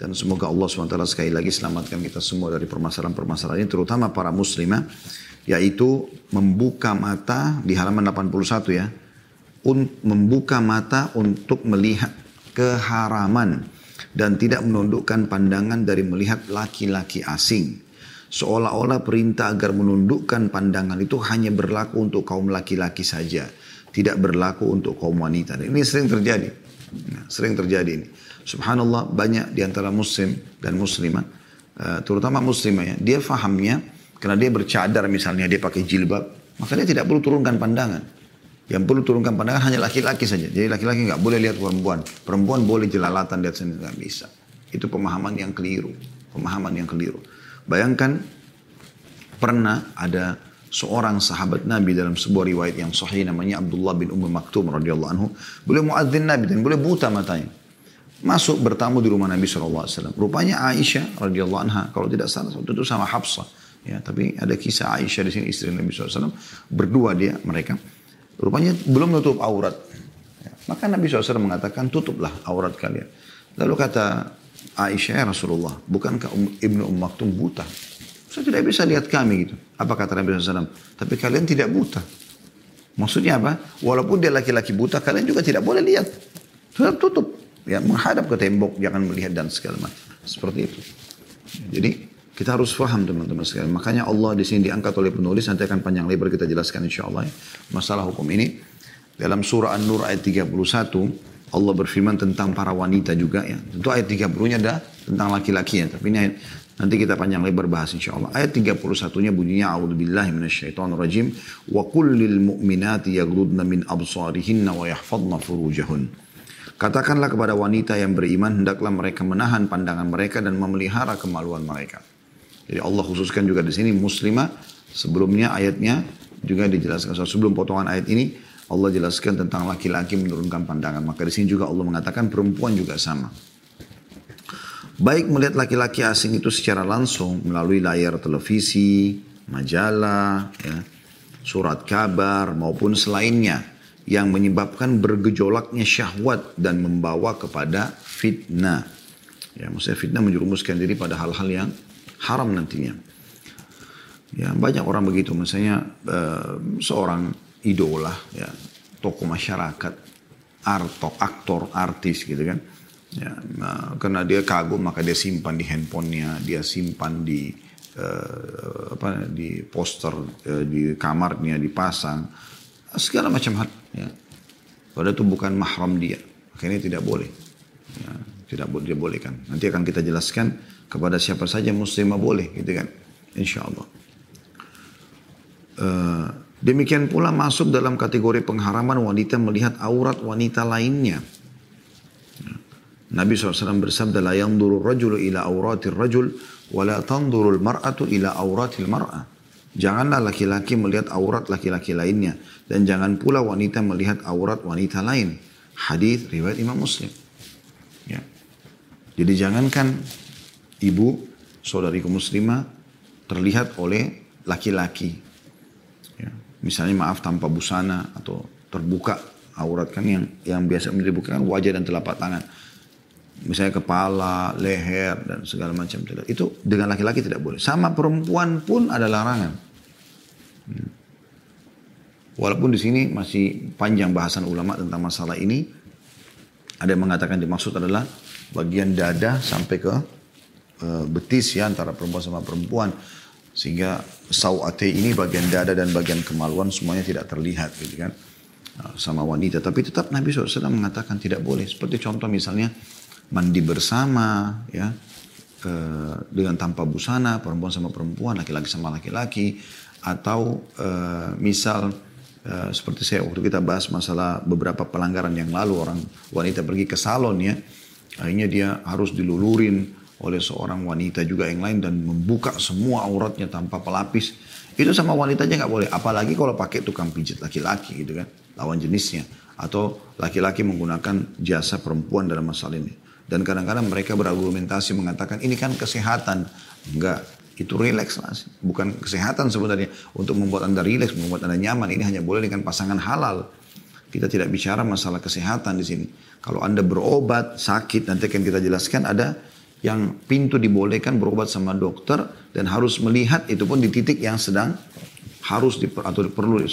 Dan semoga Allah SWT sekali lagi selamatkan kita semua dari permasalahan-permasalahan ini, terutama para muslimah, yaitu membuka mata di halaman 81 ya, membuka mata untuk melihat keharaman dan tidak menundukkan pandangan dari melihat laki-laki asing. Seolah-olah perintah agar menundukkan pandangan itu hanya berlaku untuk kaum laki-laki saja. Tidak berlaku untuk kaum wanita. Ini sering terjadi. Nah, sering terjadi ini. Subhanallah banyak di antara muslim dan muslimah, uh, terutama muslimah ya, dia fahamnya karena dia bercadar misalnya dia pakai jilbab, maka dia tidak perlu turunkan pandangan. Yang perlu turunkan pandangan hanya laki-laki saja. Jadi laki-laki nggak boleh lihat perempuan. Perempuan boleh jelalatan lihat sendiri nggak bisa. Itu pemahaman yang keliru. Pemahaman yang keliru. Bayangkan pernah ada seorang sahabat Nabi dalam sebuah riwayat yang sahih namanya Abdullah bin Ummi Maktum radhiyallahu anhu. Beliau muadzin Nabi dan boleh buta matanya masuk bertamu di rumah Nabi SAW. Rupanya Aisyah radhiyallahu anha, kalau tidak salah waktu itu sama Hafsah. Ya, tapi ada kisah Aisyah di sini istri Nabi SAW. Berdua dia mereka. Rupanya belum tutup aurat. Ya, maka Nabi SAW mengatakan tutuplah aurat kalian. Lalu kata Aisyah ya Rasulullah, bukankah um, Ibnu Umm Maktum buta? Saya tidak bisa lihat kami gitu. Apa kata Nabi SAW? Tapi kalian tidak buta. Maksudnya apa? Walaupun dia laki-laki buta, kalian juga tidak boleh lihat. Tetap tutup ya menghadap ke tembok, jangan melihat dan segala macam. Seperti itu. Jadi kita harus faham teman-teman sekalian. Makanya Allah di sini diangkat oleh penulis nanti akan panjang lebar kita jelaskan insya Allah ya. masalah hukum ini dalam surah An-Nur ayat 31 Allah berfirman tentang para wanita juga ya. Tentu ayat 30-nya ada tentang laki-laki ya. Tapi ini nanti kita panjang lebar bahas insya Allah. Ayat 31-nya bunyinya A'udzubillahi minasyaitonirrajim wa kullil mu'minati yaghludna min absarihinna wa yahfadna furujahun. Katakanlah kepada wanita yang beriman, hendaklah mereka menahan pandangan mereka dan memelihara kemaluan mereka. Jadi Allah khususkan juga di sini muslimah. Sebelumnya ayatnya juga dijelaskan. Sebelum potongan ayat ini, Allah jelaskan tentang laki-laki menurunkan pandangan. Maka di sini juga Allah mengatakan perempuan juga sama. Baik melihat laki-laki asing itu secara langsung melalui layar televisi, majalah, ya, surat kabar maupun selainnya yang menyebabkan bergejolaknya syahwat dan membawa kepada fitnah. Ya, maksudnya fitnah menjerumuskan diri pada hal-hal yang haram nantinya. Ya, banyak orang begitu. Misalnya uh, seorang idola, ya, tokoh masyarakat, artok, aktor, artis gitu kan. Ya, nah, karena dia kagum maka dia simpan di handphonenya, dia simpan di uh, apa di poster uh, di kamarnya dipasang segala macam hal. Ya. Padahal itu bukan mahram dia. Makanya tidak boleh. Ya, tidak boleh bolehkan. Nanti akan kita jelaskan kepada siapa saja muslimah boleh gitu kan. Insya Allah. Uh, demikian pula masuk dalam kategori pengharaman wanita melihat aurat wanita lainnya. Nabi SAW bersabda, La yanduru rajulu ila auratir rajul, wa la tandurul mar'atu ila auratil mar'ah. Janganlah laki-laki melihat aurat laki-laki lainnya dan jangan pula wanita melihat aurat wanita lain. Hadis riwayat Imam Muslim. Ya. Jadi jangankan ibu saudariku muslimah terlihat oleh laki-laki. Ya. Misalnya maaf tanpa busana atau terbuka aurat kan yang yang biasa dibuka kan wajah dan telapak tangan. Misalnya kepala, leher, dan segala macam. Itu dengan laki-laki tidak boleh. Sama perempuan pun ada larangan. Hmm. Walaupun di sini masih panjang bahasan ulama tentang masalah ini, ada yang mengatakan dimaksud adalah bagian dada sampai ke uh, betis ya antara perempuan sama perempuan, sehingga sawate ini bagian dada dan bagian kemaluan semuanya tidak terlihat, gitu kan, uh, sama wanita. Tapi tetap Nabi SAW mengatakan tidak boleh. Seperti contoh misalnya mandi bersama ya ke, dengan tanpa busana perempuan sama perempuan laki-laki sama laki-laki atau uh, misal uh, seperti saya waktu kita bahas masalah beberapa pelanggaran yang lalu orang wanita pergi ke salon ya akhirnya dia harus dilulurin oleh seorang wanita juga yang lain dan membuka semua auratnya tanpa pelapis. Itu sama wanita aja nggak boleh apalagi kalau pakai tukang pijit laki-laki gitu kan lawan jenisnya. Atau laki-laki menggunakan jasa perempuan dalam masalah ini dan kadang-kadang mereka berargumentasi mengatakan ini kan kesehatan. Enggak, itu rileks lah. Bukan kesehatan sebenarnya. Untuk membuat Anda rileks, membuat Anda nyaman. Ini hanya boleh dengan pasangan halal. Kita tidak bicara masalah kesehatan di sini. Kalau Anda berobat, sakit, nanti akan kita jelaskan ada yang pintu dibolehkan berobat sama dokter dan harus melihat itu pun di titik yang sedang harus diper, atau perlu uh,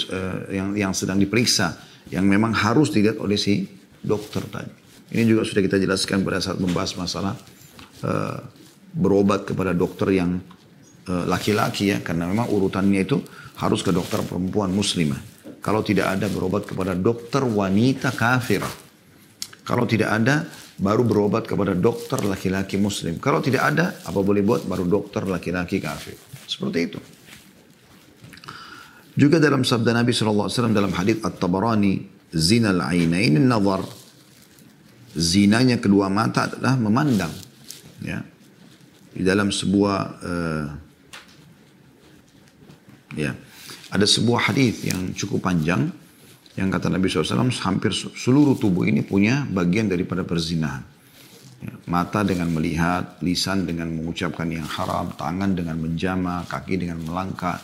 yang yang sedang diperiksa yang memang harus dilihat oleh si dokter tadi. Ini juga sudah kita jelaskan pada saat membahas masalah uh, berobat kepada dokter yang eh, laki-laki uh, ya karena memang urutannya itu harus ke dokter perempuan muslimah. Kalau tidak ada berobat kepada dokter wanita kafir. Kalau tidak ada baru berobat kepada dokter laki-laki muslim. Kalau tidak ada apa boleh buat baru dokter laki-laki kafir. Seperti itu. Juga dalam sabda Nabi SAW dalam hadis At-Tabarani, zina al-ainain nazar. Zinanya kedua mata adalah memandang. Ya. Di dalam sebuah uh, ya, ada sebuah hadis yang cukup panjang yang kata Nabi SAW hampir seluruh tubuh ini punya bagian daripada perzinahan. Ya, mata dengan melihat, lisan dengan mengucapkan yang haram, tangan dengan menjama, kaki dengan melangkah,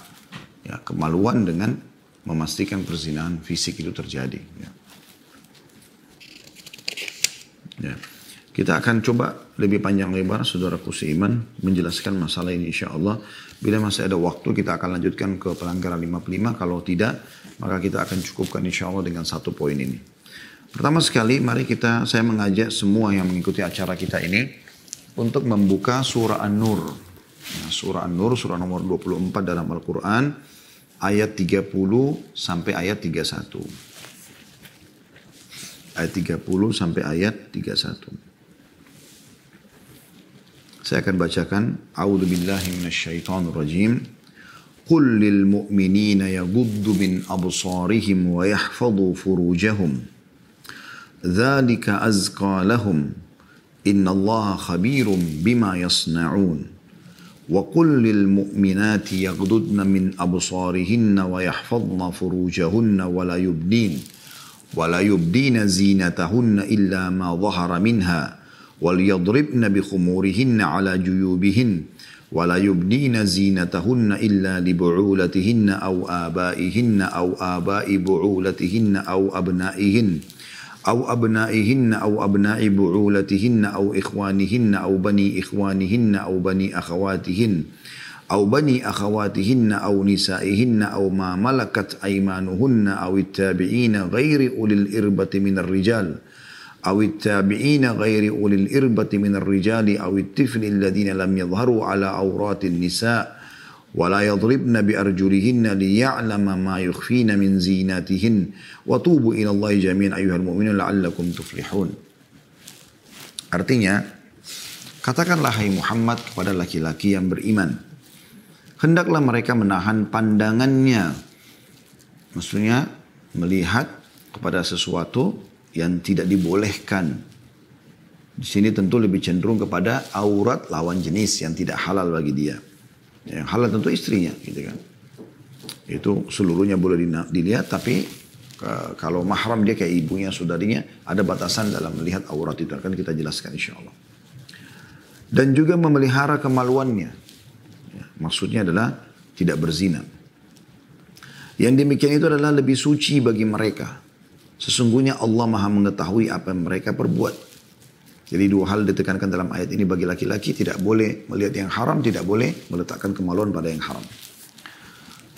Ya, kemaluan dengan memastikan perzinahan fisik itu terjadi. Ya. Ya. Kita akan coba lebih panjang lebar saudaraku seiman menjelaskan masalah ini insya Allah. Bila masih ada waktu kita akan lanjutkan ke pelanggaran 55. Kalau tidak maka kita akan cukupkan insya Allah dengan satu poin ini. Pertama sekali mari kita saya mengajak semua yang mengikuti acara kita ini untuk membuka surah An-Nur. Nah, surah An-Nur surah nomor 24 dalam Al-Quran ayat 30 sampai ayat 31. ayat 30 sampai ayat 31. Saya akan bacakan A'udzu billahi minasyaitonir rajim. قل للمؤمنين يغض من أبصارهم ويحفظوا فروجهم ذلك أزكى لهم إن الله خبير بما يصنعون وقل للمؤمنات يغضضن من أبصارهن ويحفظن فروجهن ولا يبدين ولا يبدين زينتهن إلا ما ظهر منها وليضربن بخمورهن على جيوبهن ولا يبدين زينتهن إلا لبعولتهن أو آبائهن أو آباء بعولتهن أو أبنائهن أو أبنائهن أو أبناء بعولتهن أو إخوانهن أو بني إخوانهن أو بني أخواتهن. أو بني أخواتهن أو نسائهن أو ما ملكت أيمانهن أو التابعين غير أولي الإربة من الرجال أو التابعين غير أولي الإربة من الرجال أو الطفل الذين لم يظهروا على عورات النساء ولا يضربن بأرجلهن ليعلم ما يخفين من زيناتهن وتوبوا إلى الله جميعا أيها المؤمنون لعلكم تفلحون Artinya, katakanlah hai Muhammad kepada laki-laki yang beriman. Hendaklah mereka menahan pandangannya. Maksudnya, melihat kepada sesuatu yang tidak dibolehkan. Di sini tentu lebih cenderung kepada aurat lawan jenis yang tidak halal bagi dia. Yang halal tentu istrinya gitu kan. Itu seluruhnya boleh dilihat tapi kalau mahram dia kayak ibunya, saudarinya, ada batasan dalam melihat aurat itu. Akan kita jelaskan insya Allah. Dan juga memelihara kemaluannya. Ya, maksudnya adalah tidak berzina. Yang demikian itu adalah lebih suci bagi mereka. Sesungguhnya Allah maha mengetahui apa yang mereka perbuat. Jadi dua hal ditekankan dalam ayat ini bagi laki-laki tidak boleh melihat yang haram, tidak boleh meletakkan kemaluan pada yang haram.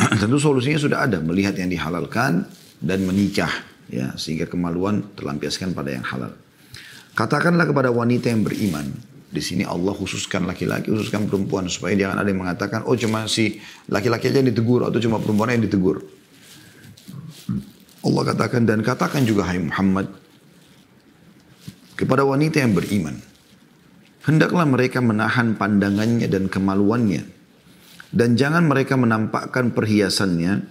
Tentu solusinya sudah ada, melihat yang dihalalkan dan menikah ya sehingga kemaluan terlampiaskan pada yang halal. Katakanlah kepada wanita yang beriman, di sini Allah khususkan laki-laki, khususkan perempuan supaya jangan ada yang mengatakan oh cuma si laki-laki aja yang ditegur atau cuma perempuan yang ditegur. Allah katakan dan katakan juga hai Muhammad kepada wanita yang beriman. Hendaklah mereka menahan pandangannya dan kemaluannya. Dan jangan mereka menampakkan perhiasannya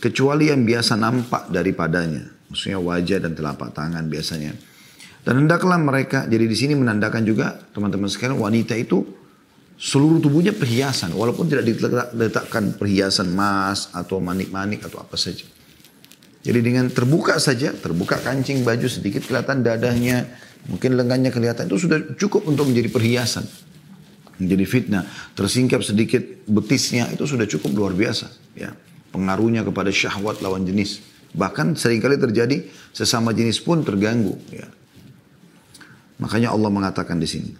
kecuali yang biasa nampak daripadanya. Maksudnya wajah dan telapak tangan biasanya. Dan hendaklah mereka, jadi di sini menandakan juga teman-teman sekalian wanita itu seluruh tubuhnya perhiasan. Walaupun tidak diletakkan perhiasan emas atau manik-manik atau apa saja. Jadi dengan terbuka saja, terbuka kancing baju sedikit kelihatan dadahnya, Mungkin lengannya kelihatan itu sudah cukup untuk menjadi perhiasan. Menjadi fitnah. Tersingkap sedikit betisnya itu sudah cukup luar biasa. Ya. Pengaruhnya kepada syahwat lawan jenis. Bahkan sering kali terjadi sesama jenis pun terganggu. Ya. Makanya Allah mengatakan di sini.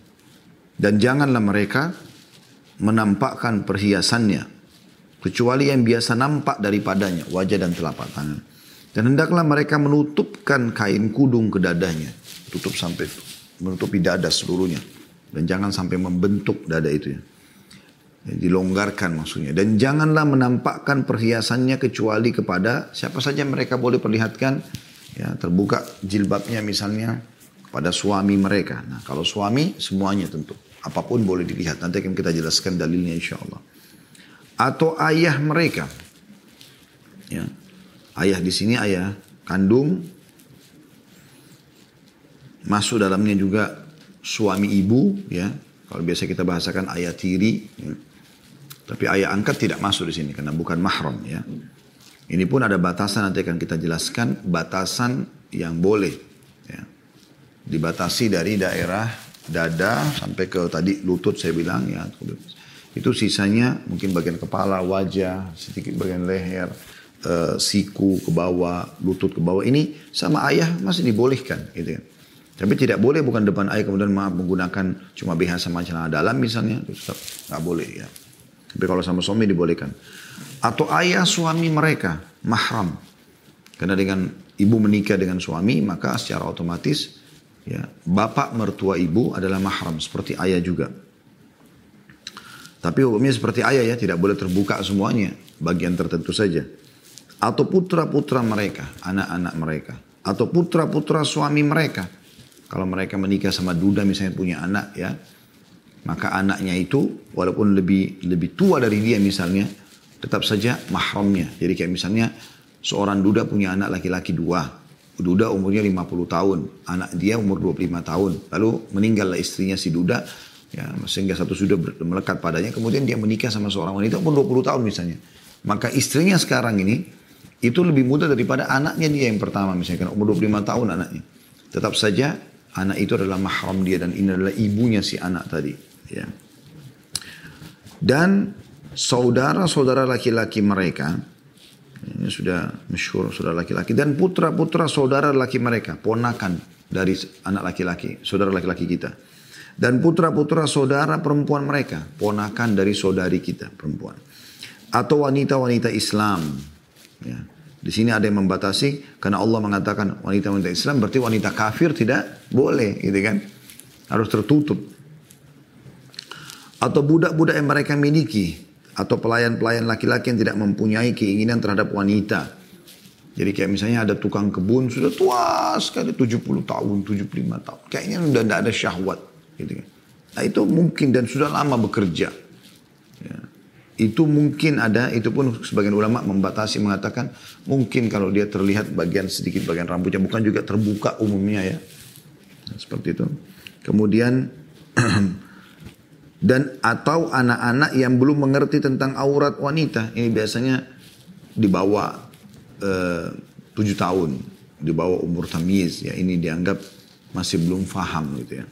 Dan janganlah mereka menampakkan perhiasannya kecuali yang biasa nampak daripadanya wajah dan telapak tangan. Dan hendaklah mereka menutupkan kain kudung ke dadanya, tutup sampai menutupi dada seluruhnya dan jangan sampai membentuk dada itu ya. Dilonggarkan maksudnya. Dan janganlah menampakkan perhiasannya kecuali kepada siapa saja mereka boleh perlihatkan. Ya, terbuka jilbabnya misalnya kepada suami mereka. Nah kalau suami semuanya tentu. Apa pun boleh dilihat. Nanti akan kita jelaskan dalilnya insya Allah. Atau ayah mereka. Ya. Ayah di sini ayah kandung. Masuk dalamnya juga suami ibu. ya Kalau biasa kita bahasakan ayah tiri. Ya. Tapi ayah angkat tidak masuk di sini karena bukan mahram ya. Ini pun ada batasan nanti akan kita jelaskan batasan yang boleh. Dibatasi dari daerah dada sampai ke tadi lutut saya bilang ya. Itu sisanya mungkin bagian kepala, wajah, sedikit bagian leher, e, siku ke bawah, lutut ke bawah. Ini sama ayah masih dibolehkan gitu ya. Tapi tidak boleh bukan depan ayah kemudian maaf menggunakan cuma BH sama celana dalam misalnya. Itu tetap nggak boleh ya. Tapi kalau sama suami dibolehkan. Atau ayah suami mereka, mahram. Karena dengan ibu menikah dengan suami, maka secara otomatis ya bapak mertua ibu adalah mahram seperti ayah juga. Tapi hukumnya seperti ayah ya, tidak boleh terbuka semuanya, bagian tertentu saja. Atau putra-putra mereka, anak-anak mereka. Atau putra-putra suami mereka. Kalau mereka menikah sama duda misalnya punya anak ya, maka anaknya itu walaupun lebih lebih tua dari dia misalnya tetap saja mahramnya. Jadi kayak misalnya seorang duda punya anak laki-laki dua. Duda umurnya 50 tahun, anak dia umur 25 tahun. Lalu meninggallah istrinya si duda, ya sehingga satu sudah melekat padanya. Kemudian dia menikah sama seorang wanita umur 20 tahun misalnya. Maka istrinya sekarang ini itu lebih muda daripada anaknya dia yang pertama misalnya umur 25 tahun anaknya. Tetap saja anak itu adalah mahram dia dan ini adalah ibunya si anak tadi. Ya. Dan saudara-saudara laki-laki mereka, ini sudah masyhur saudara laki-laki dan putra-putra saudara laki mereka, ponakan dari anak laki-laki, saudara laki-laki kita. Dan putra-putra saudara perempuan mereka, ponakan dari saudari kita perempuan. Atau wanita-wanita Islam. Ya. Di sini ada yang membatasi karena Allah mengatakan wanita-wanita Islam berarti wanita kafir tidak boleh gitu kan. Harus tertutup atau budak-budak yang mereka miliki atau pelayan-pelayan laki-laki yang tidak mempunyai keinginan terhadap wanita. Jadi kayak misalnya ada tukang kebun sudah tua sekali 70 tahun, 75 tahun. Kayaknya sudah tidak ada syahwat. Gitu. Kan. Nah itu mungkin dan sudah lama bekerja. Ya. Itu mungkin ada, itu pun sebagian ulama membatasi mengatakan mungkin kalau dia terlihat bagian sedikit bagian rambutnya bukan juga terbuka umumnya ya. Nah, seperti itu. Kemudian dan atau anak-anak yang belum mengerti tentang aurat wanita ini biasanya di bawah eh, tujuh tahun di bawah umur tamyiz ya ini dianggap masih belum faham gitu ya.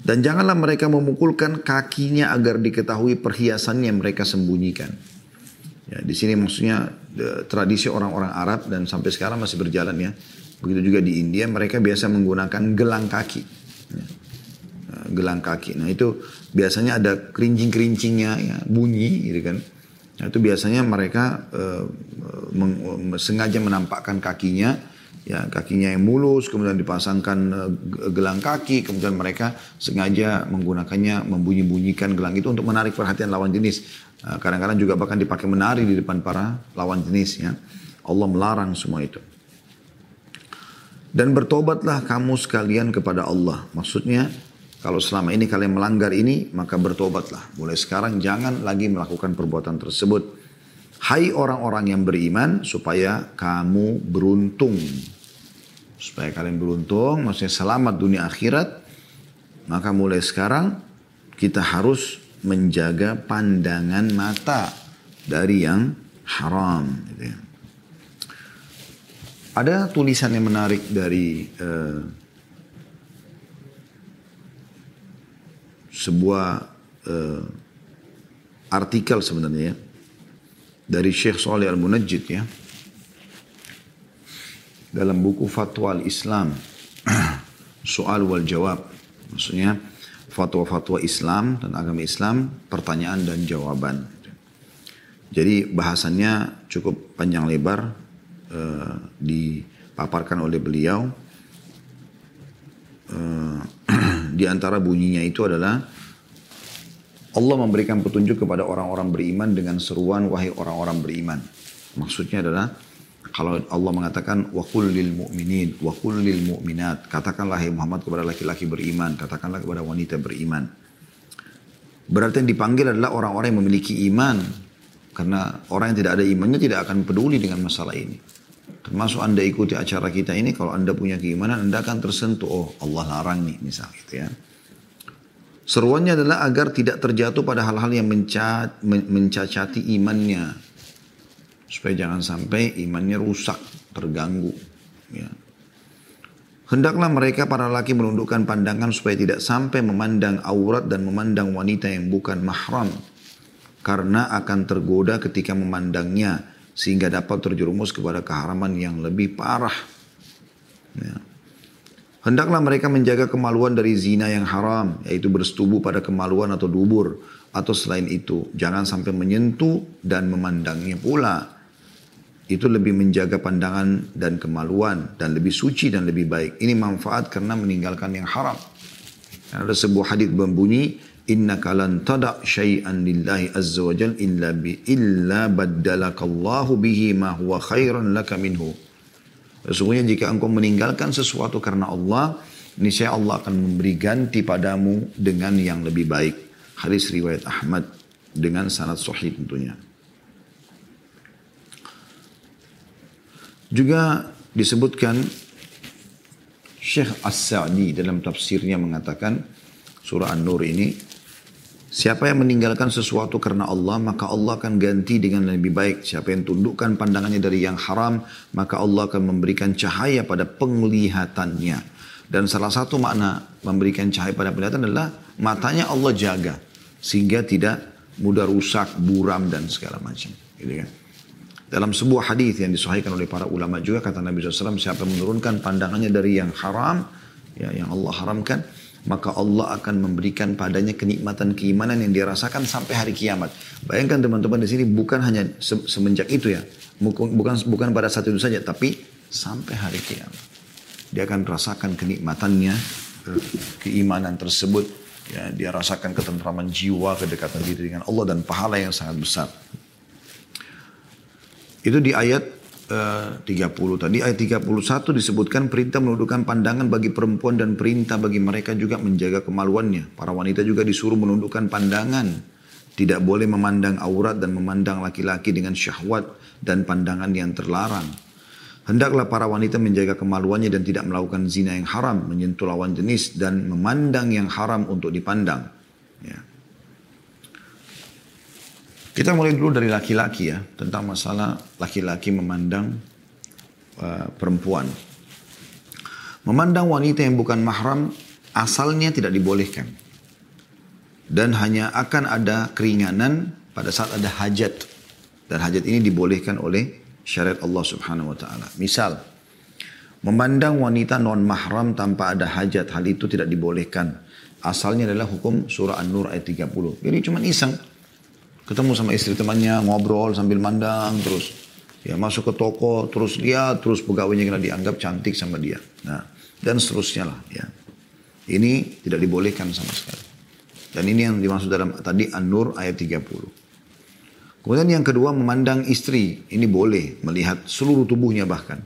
Dan janganlah mereka memukulkan kakinya agar diketahui perhiasan yang mereka sembunyikan. Ya di sini maksudnya de, tradisi orang-orang Arab dan sampai sekarang masih berjalan ya. Begitu juga di India mereka biasa menggunakan gelang kaki gelang kaki. Nah itu biasanya ada kerincing-kerincingnya, ya, bunyi gitu kan. Nah, itu biasanya mereka uh, sengaja menampakkan kakinya, ya kakinya yang mulus, kemudian dipasangkan uh, gelang kaki, kemudian mereka sengaja menggunakannya, membunyi-bunyikan gelang itu untuk menarik perhatian lawan jenis. kadang kadang-kadang juga bahkan dipakai menari di depan para lawan jenis ya. Allah melarang semua itu. Dan bertobatlah kamu sekalian kepada Allah. Maksudnya kalau selama ini kalian melanggar ini, maka bertobatlah. Mulai sekarang jangan lagi melakukan perbuatan tersebut. Hai orang-orang yang beriman, supaya kamu beruntung. Supaya kalian beruntung, maksudnya selamat dunia akhirat. Maka mulai sekarang kita harus menjaga pandangan mata dari yang haram. Gitu ya. Ada tulisan yang menarik dari uh, sebuah uh, artikel sebenarnya ya, dari Syekh Saleh Al-Munajjid ya dalam buku Fatwa Al-Islam Soal wal Jawab maksudnya fatwa-fatwa Islam dan agama Islam, pertanyaan dan jawaban. Jadi bahasannya cukup panjang lebar uh, dipaparkan oleh beliau. Uh, di antara bunyinya itu adalah Allah memberikan petunjuk kepada orang-orang beriman dengan seruan wahai orang-orang beriman. Maksudnya adalah kalau Allah mengatakan wa lil mu'minin wa lil mu'minat katakanlah hai Muhammad kepada laki-laki beriman katakanlah kepada wanita beriman. Berarti yang dipanggil adalah orang-orang yang memiliki iman. Karena orang yang tidak ada imannya tidak akan peduli dengan masalah ini termasuk anda ikuti acara kita ini kalau anda punya keimanan anda akan tersentuh oh Allah larang nih misal gitu ya seruannya adalah agar tidak terjatuh pada hal-hal yang mencacati imannya supaya jangan sampai imannya rusak, terganggu. Ya. Hendaklah mereka para laki menundukkan pandangan supaya tidak sampai memandang aurat dan memandang wanita yang bukan mahram. Karena akan tergoda ketika memandangnya sehingga dapat terjerumus kepada keharaman yang lebih parah. Ya. Hendaklah mereka menjaga kemaluan dari zina yang haram, yaitu bersetubuh pada kemaluan atau dubur, atau selain itu. Jangan sampai menyentuh dan memandangnya pula itu lebih menjaga pandangan dan kemaluan dan lebih suci dan lebih baik. Ini manfaat karena meninggalkan yang haram. Ada sebuah hadis berbunyi, Inna kalan tada' syai'an lillahi azza wa jal illa bi illa baddalakallahu bihi ma huwa khairan laka minhu. Sesungguhnya jika engkau meninggalkan sesuatu karena Allah, niscaya Allah akan memberi ganti padamu dengan yang lebih baik. Hadis riwayat Ahmad dengan sanad sahih tentunya. Juga disebutkan Syekh As-Sa'di dalam tafsirnya mengatakan surah An-Nur ini Siapa yang meninggalkan sesuatu karena Allah, maka Allah akan ganti dengan lebih baik. Siapa yang tundukkan pandangannya dari yang haram, maka Allah akan memberikan cahaya pada penglihatannya. Dan salah satu makna memberikan cahaya pada penglihatan adalah matanya Allah jaga. Sehingga tidak mudah rusak, buram, dan segala macam. Gitu kan. Dalam sebuah hadis yang disahihkan oleh para ulama juga kata Nabi SAW siapa menurunkan pandangannya dari yang haram ya yang Allah haramkan maka Allah akan memberikan padanya kenikmatan keimanan yang dia rasakan sampai hari kiamat. Bayangkan teman-teman di sini bukan hanya semenjak itu ya, bukan bukan pada saat itu saja, tapi sampai hari kiamat. Dia akan rasakan kenikmatannya, keimanan tersebut. Ya, dia rasakan ketentraman jiwa, kedekatan diri dengan Allah dan pahala yang sangat besar. Itu di ayat 30 tadi. Ayat 31 disebutkan perintah menundukkan pandangan bagi perempuan dan perintah bagi mereka juga menjaga kemaluannya. Para wanita juga disuruh menundukkan pandangan. Tidak boleh memandang aurat dan memandang laki-laki dengan syahwat dan pandangan yang terlarang. Hendaklah para wanita menjaga kemaluannya dan tidak melakukan zina yang haram, menyentuh lawan jenis dan memandang yang haram untuk dipandang. Ya. Kita mulai dulu dari laki-laki ya, tentang masalah laki-laki memandang uh, perempuan. Memandang wanita yang bukan mahram asalnya tidak dibolehkan. Dan hanya akan ada keringanan pada saat ada hajat. Dan hajat ini dibolehkan oleh syariat Allah subhanahu wa ta'ala. Misal, memandang wanita non mahram tanpa ada hajat, hal itu tidak dibolehkan. Asalnya adalah hukum surah An-Nur ayat 30. Jadi cuma iseng ketemu sama istri temannya ngobrol sambil mandang terus ya masuk ke toko terus lihat terus pegawainya kena dianggap cantik sama dia. Nah dan seterusnya lah ya. Ini tidak dibolehkan sama sekali. Dan ini yang dimaksud dalam tadi An-Nur ayat 30 kemudian yang kedua memandang istri. Ini boleh melihat seluruh tubuhnya bahkan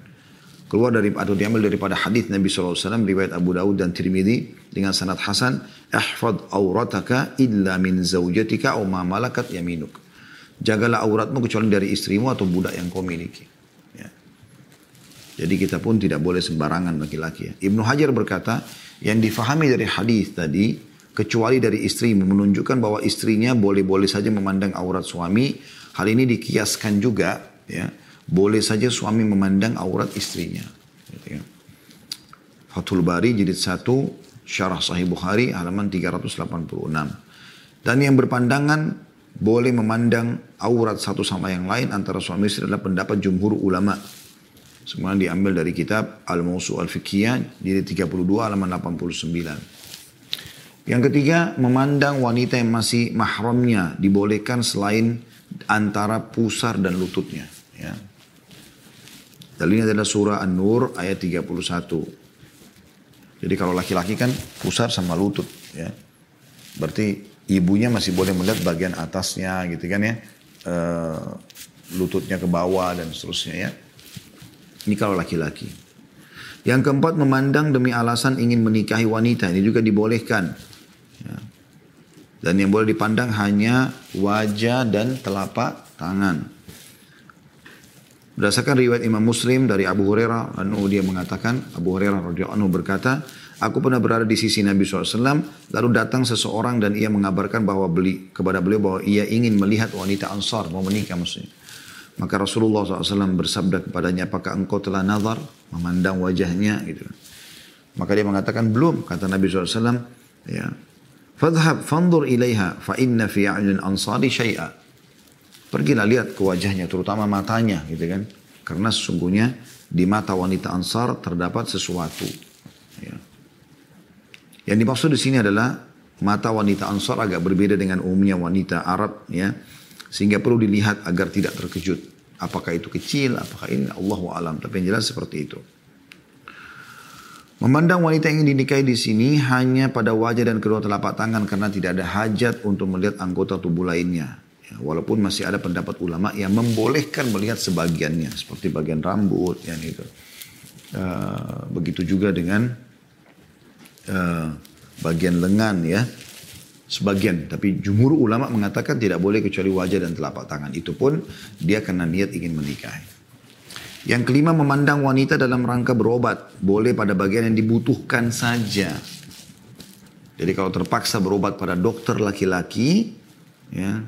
keluar dari atau diambil daripada hadis Nabi SAW riwayat Abu Daud dan Tirmidzi dengan sanad hasan ihfad aurataka illa min zaujatika au ma malakat yaminuk jagalah auratmu kecuali dari istrimu atau budak yang kau miliki ya. jadi kita pun tidak boleh sembarangan laki-laki ya. Ibnu Hajar berkata yang difahami dari hadis tadi kecuali dari istrimu menunjukkan bahwa istrinya boleh-boleh saja memandang aurat suami hal ini dikiaskan juga ya boleh saja suami memandang aurat istrinya. Gitu ya. Fathul Bari jilid 1 Syarah Sahih Bukhari halaman 386. Dan yang berpandangan boleh memandang aurat satu sama yang lain antara suami istri adalah pendapat jumhur ulama. Semua diambil dari kitab Al-Mawsu Al-Fiqhiyah jilid 32 halaman 89. Yang ketiga, memandang wanita yang masih mahramnya dibolehkan selain antara pusar dan lututnya. Ya. Dalilnya adalah surah An-Nur ayat 31. Jadi kalau laki-laki kan pusar sama lutut. Ya. Berarti ibunya masih boleh melihat bagian atasnya gitu kan ya. E, lututnya ke bawah dan seterusnya ya. Ini kalau laki-laki. Yang keempat memandang demi alasan ingin menikahi wanita. Ini juga dibolehkan. Ya. Dan yang boleh dipandang hanya wajah dan telapak tangan. Berdasarkan riwayat Imam Muslim dari Abu Hurairah, anu dia mengatakan, Abu Hurairah radhiyallahu anhu berkata, Aku pernah berada di sisi Nabi SAW, lalu datang seseorang dan ia mengabarkan bahwa beli, kepada beliau bahwa ia ingin melihat wanita Ansar, mau menikah maksudnya. Maka Rasulullah SAW bersabda kepadanya, apakah engkau telah nazar, memandang wajahnya gitu. Maka dia mengatakan, belum, kata Nabi SAW, ya, Fadhab fandur ilaiha fa inna fi a'yun ansari syai'a. Pergilah lihat ke wajahnya, terutama matanya gitu kan. Karena sesungguhnya di mata wanita ansar terdapat sesuatu. Ya. Yang dimaksud di sini adalah mata wanita ansar agak berbeda dengan umumnya wanita Arab ya. Sehingga perlu dilihat agar tidak terkejut. Apakah itu kecil, apakah ini Allah alam. Tapi yang jelas seperti itu. Memandang wanita yang ingin dinikahi di sini hanya pada wajah dan kedua telapak tangan karena tidak ada hajat untuk melihat anggota tubuh lainnya. Ya, walaupun masih ada pendapat ulama yang membolehkan melihat sebagiannya seperti bagian rambut yang itu. Uh, begitu juga dengan uh, bagian lengan ya. Sebagian, tapi jumhur ulama mengatakan tidak boleh kecuali wajah dan telapak tangan. Itu pun dia karena niat ingin menikahi. Yang kelima memandang wanita dalam rangka berobat. Boleh pada bagian yang dibutuhkan saja. Jadi kalau terpaksa berobat pada dokter laki-laki, ya,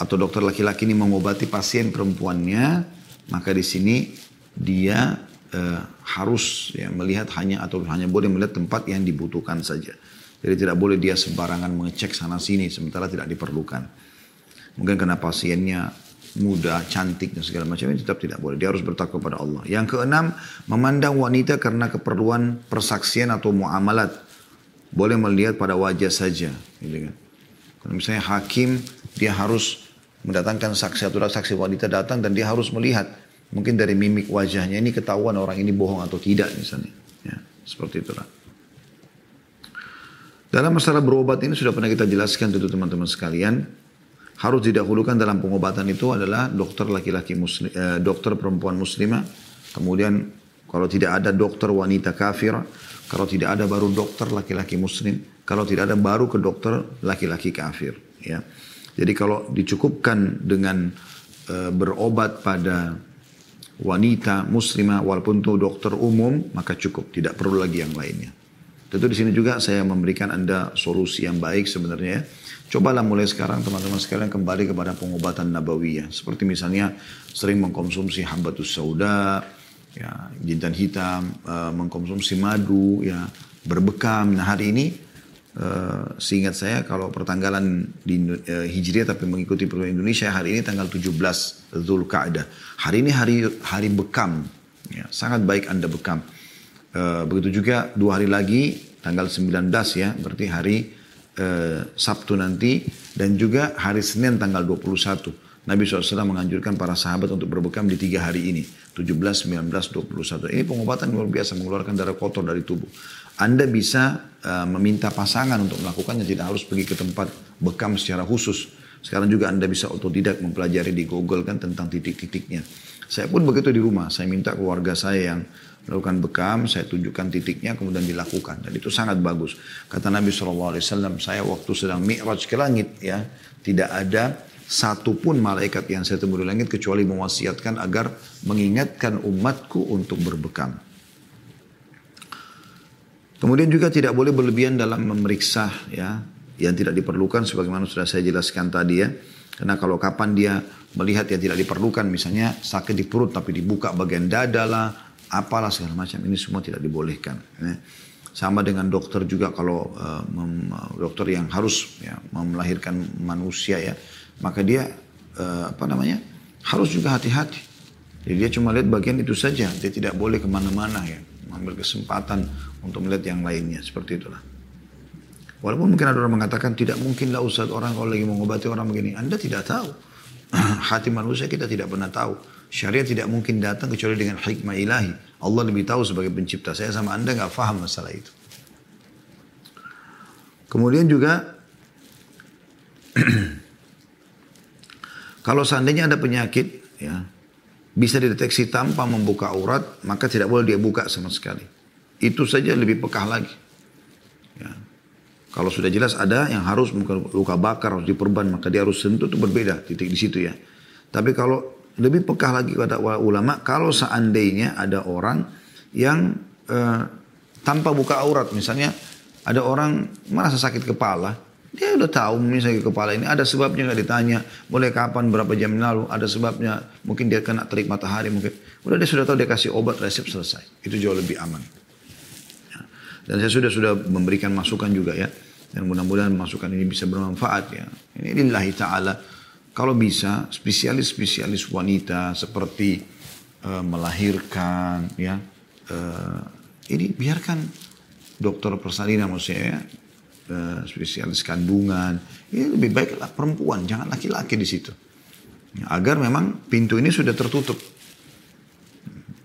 atau dokter laki-laki ini mengobati pasien perempuannya, maka di sini dia eh, harus ya, melihat hanya atau hanya boleh melihat tempat yang dibutuhkan saja. Jadi tidak boleh dia sembarangan mengecek sana sini sementara tidak diperlukan. Mungkin karena pasiennya muda, cantik dan segala macam tetap tidak boleh. Dia harus bertakwa kepada Allah. Yang keenam, memandang wanita karena keperluan persaksian atau muamalat. Boleh melihat pada wajah saja. Gitu kan. Kalau misalnya hakim, dia harus mendatangkan saksi atau saksi wanita datang dan dia harus melihat. Mungkin dari mimik wajahnya ini ketahuan orang ini bohong atau tidak misalnya. Ya, seperti itulah. Dalam masalah berobat ini sudah pernah kita jelaskan tentu teman-teman sekalian harus didahulukan dalam pengobatan itu adalah dokter laki-laki muslim, eh, dokter perempuan muslimah. Kemudian kalau tidak ada dokter wanita kafir, kalau tidak ada baru dokter laki-laki muslim, kalau tidak ada baru ke dokter laki-laki kafir. Ya. Jadi kalau dicukupkan dengan eh, berobat pada wanita muslimah walaupun itu dokter umum maka cukup, tidak perlu lagi yang lainnya. Tentu di sini juga saya memberikan Anda solusi yang baik sebenarnya ya. Cobalah mulai sekarang teman-teman sekalian kembali kepada pengobatan nabawiyah. Seperti misalnya sering mengkonsumsi hambatus sauda, ya, jintan hitam, uh, mengkonsumsi madu, ya, berbekam. Nah hari ini uh, seingat saya kalau pertanggalan di uh, Hijriah tapi mengikuti perlu Indonesia hari ini tanggal 17 Zulkaadah. Hari ini hari hari bekam. Ya, sangat baik Anda bekam. Uh, begitu juga dua hari lagi tanggal 19 ya, berarti hari eh, Sabtu nanti dan juga hari Senin tanggal 21. Nabi SAW menganjurkan para sahabat untuk berbekam di tiga hari ini. 17, 19, 21. Ini pengobatan luar biasa mengeluarkan darah kotor dari tubuh. Anda bisa uh, meminta pasangan untuk melakukannya. Tidak harus pergi ke tempat bekam secara khusus. Sekarang juga Anda bisa otodidak mempelajari di Google kan tentang titik-titiknya. Saya pun begitu di rumah. Saya minta keluarga saya yang melakukan bekam, saya tunjukkan titiknya, kemudian dilakukan. Dan itu sangat bagus. Kata Nabi SAW, saya waktu sedang mi'raj ke langit, ya tidak ada satu pun malaikat yang saya temui di langit kecuali mewasiatkan agar mengingatkan umatku untuk berbekam. Kemudian juga tidak boleh berlebihan dalam memeriksa ya yang tidak diperlukan sebagaimana sudah saya jelaskan tadi ya. Karena kalau kapan dia melihat yang tidak diperlukan misalnya sakit di perut tapi dibuka bagian dada lah apalah segala macam ini semua tidak dibolehkan. Ya. Sama dengan dokter juga kalau uh, mem, dokter yang harus ya, melahirkan manusia ya, maka dia uh, apa namanya harus juga hati-hati. Jadi dia cuma lihat bagian itu saja, dia tidak boleh ke mana-mana ya, mengambil kesempatan untuk melihat yang lainnya seperti itulah. Walaupun mungkin ada orang mengatakan tidak mungkin lah Ustaz orang kalau lagi mengobati orang begini. Anda tidak tahu. Hati manusia kita tidak pernah tahu. Syariat tidak mungkin datang kecuali dengan hikmah ilahi. Allah lebih tahu sebagai pencipta. Saya sama Anda nggak faham masalah itu. Kemudian juga kalau seandainya ada penyakit ya bisa dideteksi tanpa membuka aurat, maka tidak boleh dia buka sama sekali. Itu saja lebih pekah lagi. Ya. Kalau sudah jelas ada yang harus luka bakar, harus diperban, maka dia harus sentuh itu berbeda titik di situ ya. Tapi kalau lebih pekah lagi kata ulama, kalau seandainya ada orang yang uh, tanpa buka aurat, misalnya ada orang merasa sakit kepala, dia udah tahu misalnya kepala ini ada sebabnya nggak ditanya, boleh kapan, berapa jam lalu, ada sebabnya, mungkin dia kena terik matahari, mungkin udah dia sudah tahu dia kasih obat resep selesai, itu jauh lebih aman. Dan saya sudah sudah memberikan masukan juga ya. Dan mudah-mudahan masukan ini bisa bermanfaat ya. Ini lillahi ta'ala. Kalau bisa spesialis-spesialis wanita seperti uh, melahirkan ya. Uh, ini biarkan dokter persalinan maksudnya ya. Spesialis kandungan. Ini lebih baiklah perempuan, jangan laki-laki di situ. Ya, agar memang pintu ini sudah tertutup.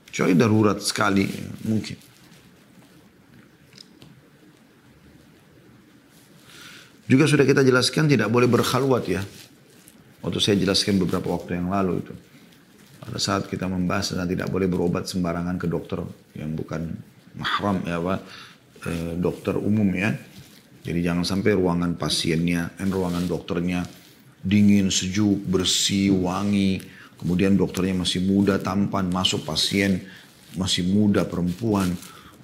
Kecuali darurat sekali mungkin. Juga sudah kita jelaskan tidak boleh berkhalwat ya. Waktu saya jelaskan beberapa waktu yang lalu itu. Pada saat kita membahas dan tidak boleh berobat sembarangan ke dokter yang bukan mahram ya Pak. Eh, dokter umum ya. Jadi jangan sampai ruangan pasiennya dan ruangan dokternya dingin, sejuk, bersih, wangi. Kemudian dokternya masih muda, tampan, masuk pasien masih muda, perempuan.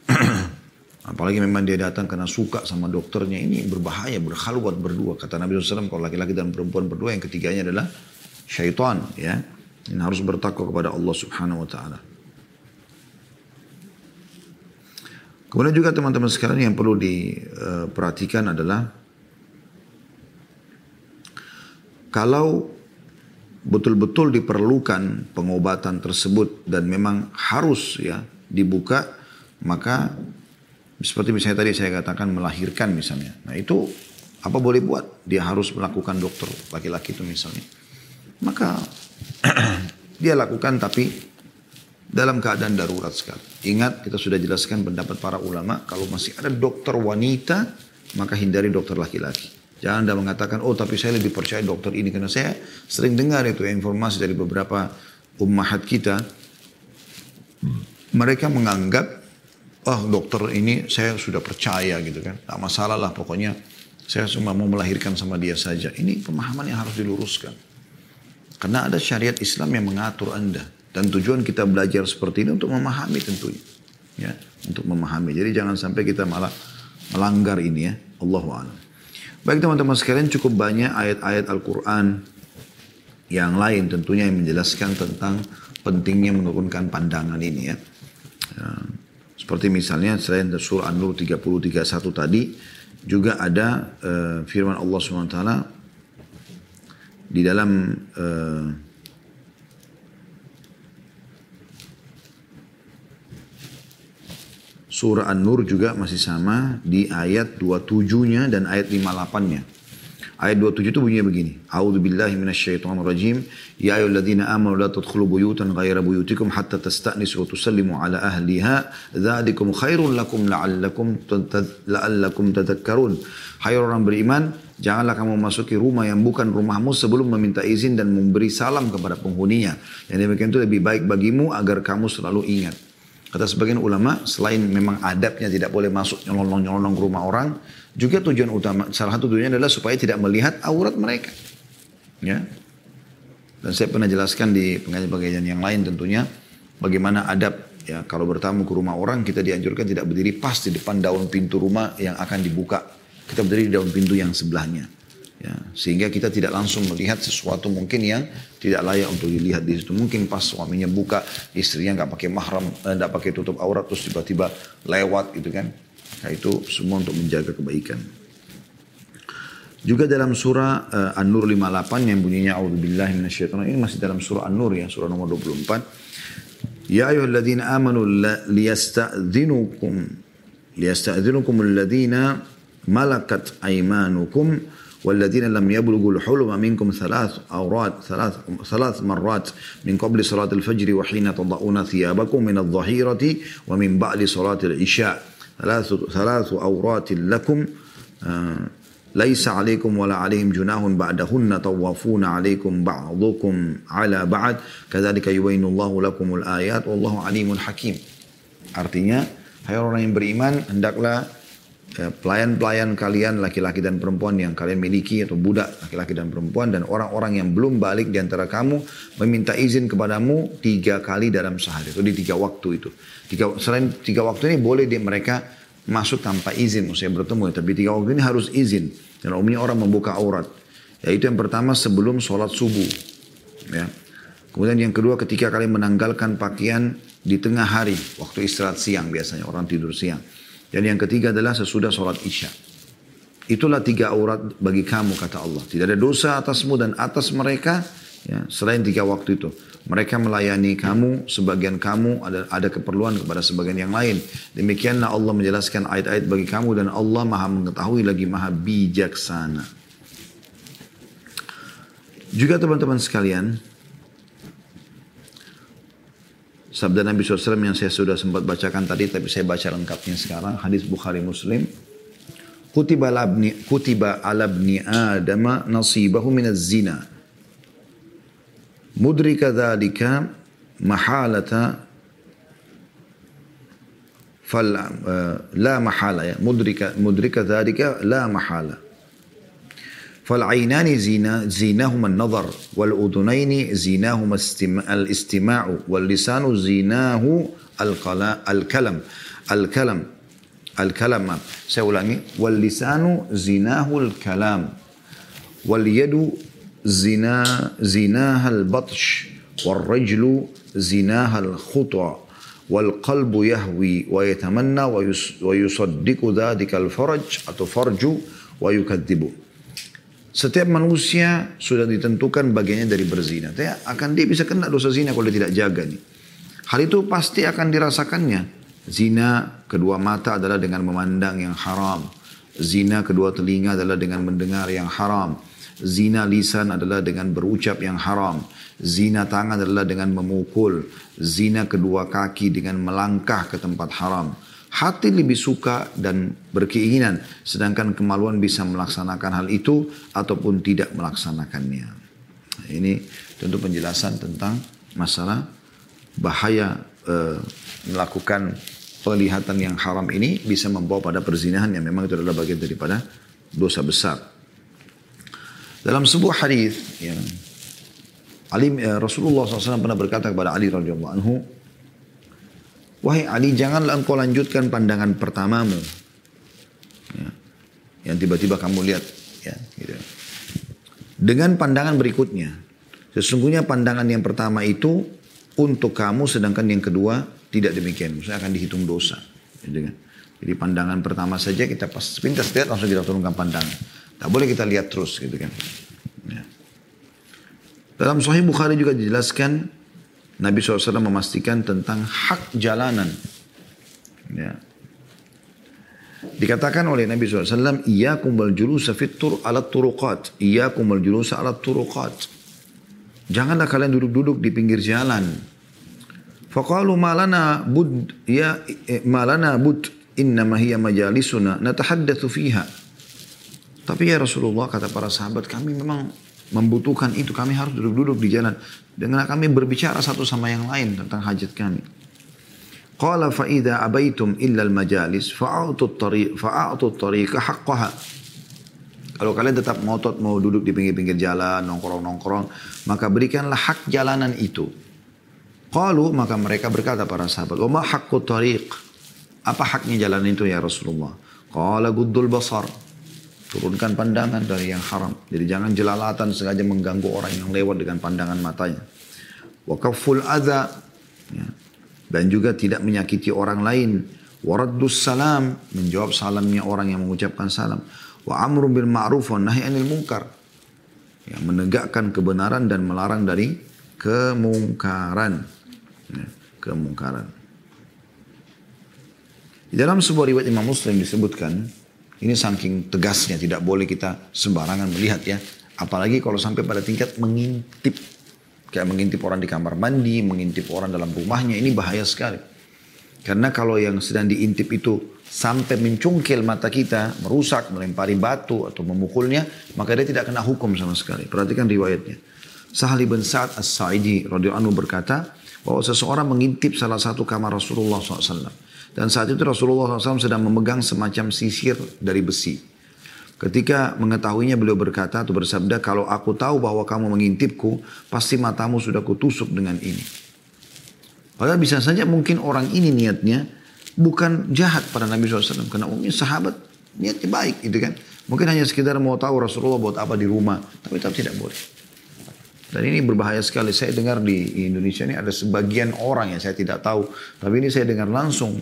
Apalagi memang dia datang karena suka sama dokternya. Ini berbahaya, berkhalwat berdua. Kata Nabi SAW, kalau laki-laki dan perempuan berdua, yang ketiganya adalah syaitan. Ya. Ini harus bertakwa kepada Allah Subhanahu Wa Taala. Kemudian juga teman-teman sekalian yang perlu diperhatikan adalah kalau betul-betul diperlukan pengobatan tersebut dan memang harus ya dibuka maka seperti misalnya tadi saya katakan melahirkan misalnya. Nah itu apa boleh buat? Dia harus melakukan dokter laki-laki itu misalnya. Maka dia lakukan tapi dalam keadaan darurat sekali. Ingat kita sudah jelaskan pendapat para ulama kalau masih ada dokter wanita maka hindari dokter laki-laki. Jangan anda mengatakan oh tapi saya lebih percaya dokter ini karena saya sering dengar itu informasi dari beberapa ummahat kita mereka menganggap oh dokter ini saya sudah percaya gitu kan. Tak masalah lah pokoknya saya cuma mau melahirkan sama dia saja. Ini pemahaman yang harus diluruskan. Karena ada syariat Islam yang mengatur anda. Dan tujuan kita belajar seperti ini untuk memahami tentunya. Ya, untuk memahami. Jadi jangan sampai kita malah melanggar ini ya. Allah Baik teman-teman sekalian cukup banyak ayat-ayat Al-Quran yang lain tentunya yang menjelaskan tentang pentingnya menurunkan pandangan ini ya. ya seperti misalnya selain surah An-Nur 30-31 tadi, juga ada uh, firman Allah SWT di dalam uh, surah An-Nur juga masih sama di ayat 27-nya dan ayat 58-nya. Ayat 27 itu bunyinya begini. A'udzu billahi minasyaitonir rajim. Ya ayyuhalladzina amanu la tadkhulu buyutan ghaira buyutikum hatta tasta'nisu wa tusallimu ala ahliha. Dzalikum khairul lakum la'allakum la'allakum tadhakkarun. Hai orang beriman, janganlah kamu masuki rumah yang bukan rumahmu sebelum meminta izin dan memberi salam kepada penghuninya. Yang demikian itu lebih baik bagimu agar kamu selalu ingat. Kata sebagian ulama, selain memang adabnya tidak boleh masuk nyolong-nyolong ke rumah orang, juga tujuan utama, salah satu tujuannya adalah supaya tidak melihat aurat mereka. Ya. Dan saya pernah jelaskan di pengajian-pengajian yang lain tentunya, bagaimana adab ya kalau bertamu ke rumah orang kita dianjurkan tidak berdiri pas di depan daun pintu rumah yang akan dibuka. Kita berdiri di daun pintu yang sebelahnya. Ya, sehingga kita tidak langsung melihat sesuatu mungkin yang tidak layak untuk dilihat di situ. Mungkin pas suaminya buka, istrinya nggak pakai mahram, eh, nggak pakai tutup aurat, terus tiba-tiba lewat gitu kan. Nah itu semua untuk menjaga kebaikan. Juga dalam surah uh, An-Nur 58 yang bunyinya A'udzubillahi minasyaitonir ini masih dalam surah An-Nur ya, surah nomor 24. Ya ayyuhalladzina amanu liyasta'dzinukum liyasta'dzinukum alladhina malakat aimanukum والذين لم يبلغوا الحلم منكم ثلاث أورات ثلاث ثلاث مرات من قبل صلاة الفجر وحين تضعون ثيابكم من الظهيرة ومن بعد صلاة العشاء. ثلاث ثلاث أورات لكم ليس عليكم ولا عليهم جناح بعدهن طوافون عليكم بعضكم على بعد. كذلك يبين الله لكم الآيات والله عليم حكيم. artinya hai orang yang beriman hendaklah pelayan-pelayan kalian laki-laki dan perempuan yang kalian miliki atau budak laki-laki dan perempuan dan orang-orang yang belum balik di antara kamu meminta izin kepadamu tiga kali dalam sehari. Itu di tiga waktu itu. Tiga, selain tiga waktu ini boleh di mereka masuk tanpa izin. Maksudnya bertemu tapi tiga waktu ini harus izin. Dan umumnya orang membuka aurat. Yaitu yang pertama sebelum sholat subuh. Ya. Kemudian yang kedua ketika kalian menanggalkan pakaian di tengah hari. Waktu istirahat siang biasanya orang tidur siang dan yang ketiga adalah sesudah sholat isya itulah tiga aurat bagi kamu kata Allah tidak ada dosa atasmu dan atas mereka ya, selain tiga waktu itu mereka melayani kamu, sebagian kamu ada, ada keperluan kepada sebagian yang lain. Demikianlah Allah menjelaskan ayat-ayat bagi kamu dan Allah maha mengetahui lagi maha bijaksana. Juga teman-teman sekalian, Sabda Nabi SAW yang saya sudah sempat bacakan tadi, tapi saya baca lengkapnya sekarang. Hadis Bukhari Muslim. Kutiba alabni, kutiba alabni adama nasibahu min zina. Mudrika dhalika mahalata fal, uh, la mahala ya. Mudrika, mudrika dhalika la mahala. فالعينان زينا زينهما النظر والأذنين زيناهما الاستماع واللسان زيناه الكلام الكلام الكلام سأقول واللسان زيناه الكلام. واليد زنا زناها البطش. والرجل زناها الخطى والقلب يهوي ويتمنى ويصدق ذلك الفرج farju ويكذبه Setiap manusia sudah ditentukan bagiannya dari berzina. Dia akan dia bisa kena dosa zina kalau dia tidak jaga nih. Hal itu pasti akan dirasakannya. Zina kedua mata adalah dengan memandang yang haram. Zina kedua telinga adalah dengan mendengar yang haram. Zina lisan adalah dengan berucap yang haram. Zina tangan adalah dengan memukul. Zina kedua kaki dengan melangkah ke tempat haram. Hati lebih suka dan berkeinginan. Sedangkan kemaluan bisa melaksanakan hal itu ataupun tidak melaksanakannya. Ini tentu penjelasan tentang masalah bahaya eh, melakukan penglihatan yang haram ini bisa membawa pada perzinahan yang memang itu adalah bagian daripada dosa besar. Dalam sebuah hadis ya, Ali ya, Rasulullah SAW pernah berkata kepada Ali radhiyallahu anhu, wahai Ali janganlah engkau lanjutkan pandangan pertamamu, ya, yang tiba-tiba kamu lihat, ya, gitu. dengan pandangan berikutnya. Sesungguhnya pandangan yang pertama itu untuk kamu, sedangkan yang kedua tidak demikian. Maksudnya akan dihitung dosa. Gitu kan. Jadi pandangan pertama saja kita pas pintas lihat langsung kita turunkan pandangan. Tak boleh kita lihat terus gitu kan. Ya. Dalam Sahih Bukhari juga dijelaskan Nabi SAW memastikan tentang hak jalanan. Ya. Dikatakan oleh Nabi SAW, Iyakum wal julusa fitur alat turuqat. Iyakum wal julusa alat turuqat. Janganlah kalian duduk-duduk di pinggir jalan. Faqalu malana bud ya eh, malana bud innama hiya majalisuna natahaddatsu fiha. Tapi ya Rasulullah kata para sahabat kami memang membutuhkan itu. Kami harus duduk-duduk di jalan. Dengan kami berbicara satu sama yang lain tentang hajat kami. Qala fa'idha abaitum illa al-majalis fa'atu tariq fa'atu tariqa haqqaha. Kalau kalian tetap ngotot mau duduk di pinggir-pinggir jalan, nongkrong-nongkrong, maka berikanlah hak jalanan itu. Qalu maka mereka berkata para sahabat, "Wa ma haqqut tariq?" Apa haknya jalan itu ya Rasulullah? Qala guddul basar. Turunkan pandangan dari yang haram. Jadi jangan jelalatan sengaja mengganggu orang yang lewat dengan pandangan matanya. Wakaful adha. Ya. Dan juga tidak menyakiti orang lain. Waraddus salam. Menjawab salamnya orang yang mengucapkan salam. Wa amru bil ma'ruf wa nahi anil munkar. Ya, menegakkan kebenaran dan melarang dari kemungkaran. Ya, kemungkaran. Di dalam sebuah riwayat Imam Muslim disebutkan Ini saking tegasnya tidak boleh kita sembarangan melihat ya. Apalagi kalau sampai pada tingkat mengintip. Kayak mengintip orang di kamar mandi, mengintip orang dalam rumahnya. Ini bahaya sekali. Karena kalau yang sedang diintip itu sampai mencungkil mata kita, merusak, melempari batu atau memukulnya, maka dia tidak kena hukum sama sekali. Perhatikan riwayatnya. Sahli bin Sa'ad As-Sa'idi radhiyallahu anhu berkata bahwa seseorang mengintip salah satu kamar Rasulullah SAW. Dan saat itu Rasulullah SAW sedang memegang semacam sisir dari besi. Ketika mengetahuinya beliau berkata atau bersabda, kalau aku tahu bahwa kamu mengintipku, pasti matamu sudah kutusuk dengan ini. Padahal bisa saja mungkin orang ini niatnya bukan jahat pada Nabi SAW. Karena umumnya sahabat niatnya baik gitu kan. Mungkin hanya sekedar mau tahu Rasulullah buat apa di rumah. Tapi tetap tidak boleh. Dan ini berbahaya sekali. Saya dengar di Indonesia ini ada sebagian orang yang saya tidak tahu. Tapi ini saya dengar langsung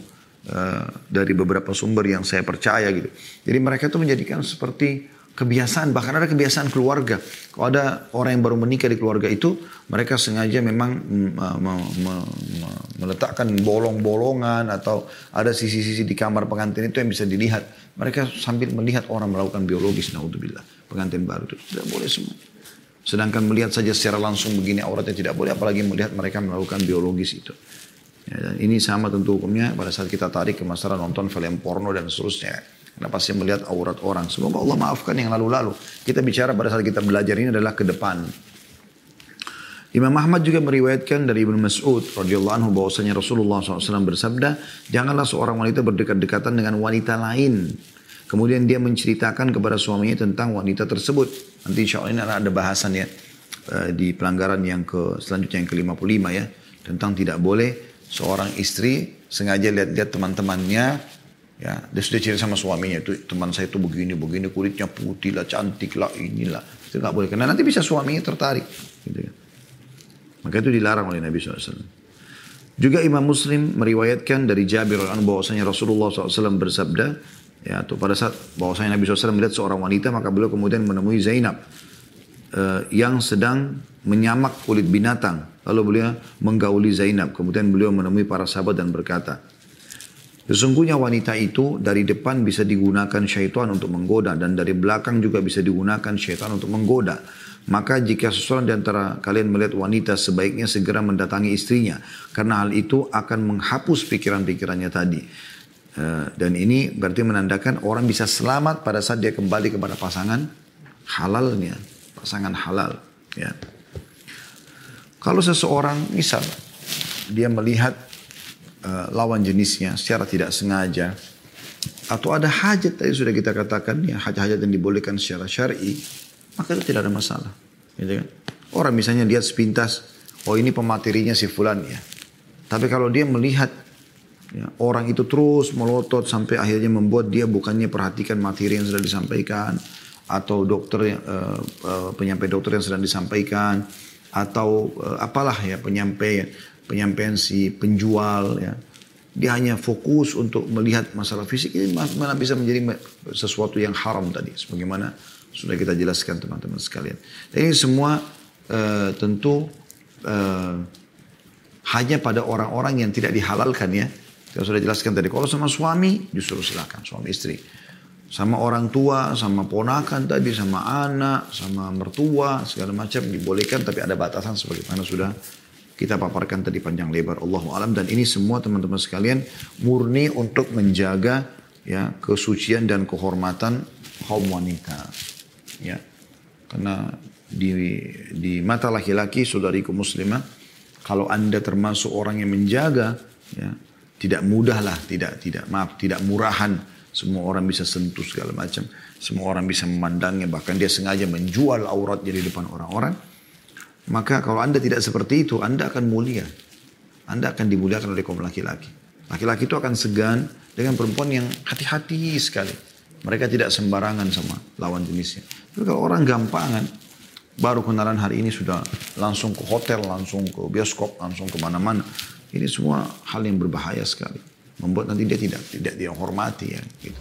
dari beberapa sumber yang saya percaya gitu. Jadi mereka itu menjadikan seperti kebiasaan, bahkan ada kebiasaan keluarga. Kalau ada orang yang baru menikah di keluarga itu, mereka sengaja memang mm, me, me, me, meletakkan bolong-bolongan atau ada sisi-sisi di kamar pengantin itu yang bisa dilihat. Mereka sambil melihat orang melakukan biologis, naudzubillah. Pengantin baru itu tidak boleh semua. Sedangkan melihat saja secara langsung begini auratnya tidak boleh, apalagi melihat mereka melakukan biologis itu. Ya, dan ini sama tentu hukumnya pada saat kita tarik ke masalah nonton film porno dan seterusnya. Karena pasti melihat aurat orang. Semoga Allah maafkan yang lalu-lalu. Kita bicara pada saat kita belajar ini adalah ke depan. Imam Ahmad juga meriwayatkan dari Ibnu Mas'ud radhiyallahu anhu bahwasanya Rasulullah SAW bersabda, janganlah seorang wanita berdekat-dekatan dengan wanita lain. Kemudian dia menceritakan kepada suaminya tentang wanita tersebut. Nanti insya Allah ini ada bahasan ya eh, di pelanggaran yang ke selanjutnya yang ke-55 ya tentang tidak boleh seorang istri sengaja lihat-lihat teman-temannya ya dia sudah cerita sama suaminya itu teman saya itu begini begini kulitnya putih lah cantik lah inilah itu nggak boleh karena nanti bisa suaminya tertarik gitu ya. maka itu dilarang oleh Nabi SAW juga Imam Muslim meriwayatkan dari Jabir al bahwasanya Rasulullah SAW bersabda ya atau pada saat bahwasanya Nabi SAW melihat seorang wanita maka beliau kemudian menemui Zainab uh, yang sedang menyamak kulit binatang. Lalu beliau menggauli Zainab. Kemudian beliau menemui para sahabat dan berkata, Sesungguhnya wanita itu dari depan bisa digunakan syaitan untuk menggoda dan dari belakang juga bisa digunakan syaitan untuk menggoda. Maka jika seseorang di antara kalian melihat wanita sebaiknya segera mendatangi istrinya karena hal itu akan menghapus pikiran-pikirannya tadi. Eh, dan ini berarti menandakan orang bisa selamat pada saat dia kembali kepada pasangan halalnya, pasangan halal. Ya. Kalau seseorang misal dia melihat uh, lawan jenisnya secara tidak sengaja atau ada hajat tadi sudah kita katakan ya hajat-hajat yang dibolehkan secara syar'i maka itu tidak ada masalah gitu kan? Orang misalnya lihat sepintas oh ini pematerinya si fulan ya. Tapi kalau dia melihat ya, orang itu terus melotot sampai akhirnya membuat dia bukannya perhatikan materi yang sudah disampaikan atau dokter uh, uh, penyampai dokter yang sedang disampaikan atau uh, apalah ya penyampaian penyampaian si penjual ya. Dia hanya fokus untuk melihat masalah fisik. Ini malah bisa menjadi sesuatu yang haram tadi sebagaimana sudah kita jelaskan teman-teman sekalian. Dan ini semua uh, tentu uh, hanya pada orang-orang yang tidak dihalalkan ya. Kita sudah jelaskan tadi. Kalau sama suami justru silakan suami istri sama orang tua, sama ponakan tadi, sama anak, sama mertua, segala macam dibolehkan tapi ada batasan sebagaimana sudah kita paparkan tadi panjang lebar. Allah alam. Dan ini semua teman-teman sekalian murni untuk menjaga ya kesucian dan kehormatan kaum wanita. Ya. Karena di di mata laki-laki saudariku muslimah kalau anda termasuk orang yang menjaga ya tidak mudah lah tidak tidak maaf tidak murahan semua orang bisa sentuh segala macam. Semua orang bisa memandangnya. Bahkan dia sengaja menjual auratnya di depan orang-orang. Maka kalau anda tidak seperti itu, anda akan mulia. Anda akan dimuliakan oleh kaum laki-laki. Laki-laki itu akan segan dengan perempuan yang hati-hati sekali. Mereka tidak sembarangan sama lawan jenisnya. Tapi kalau orang gampangan, baru kenalan hari ini sudah langsung ke hotel, langsung ke bioskop, langsung ke mana-mana. Ini semua hal yang berbahaya sekali membuat nanti dia tidak tidak dia hormati ya gitu.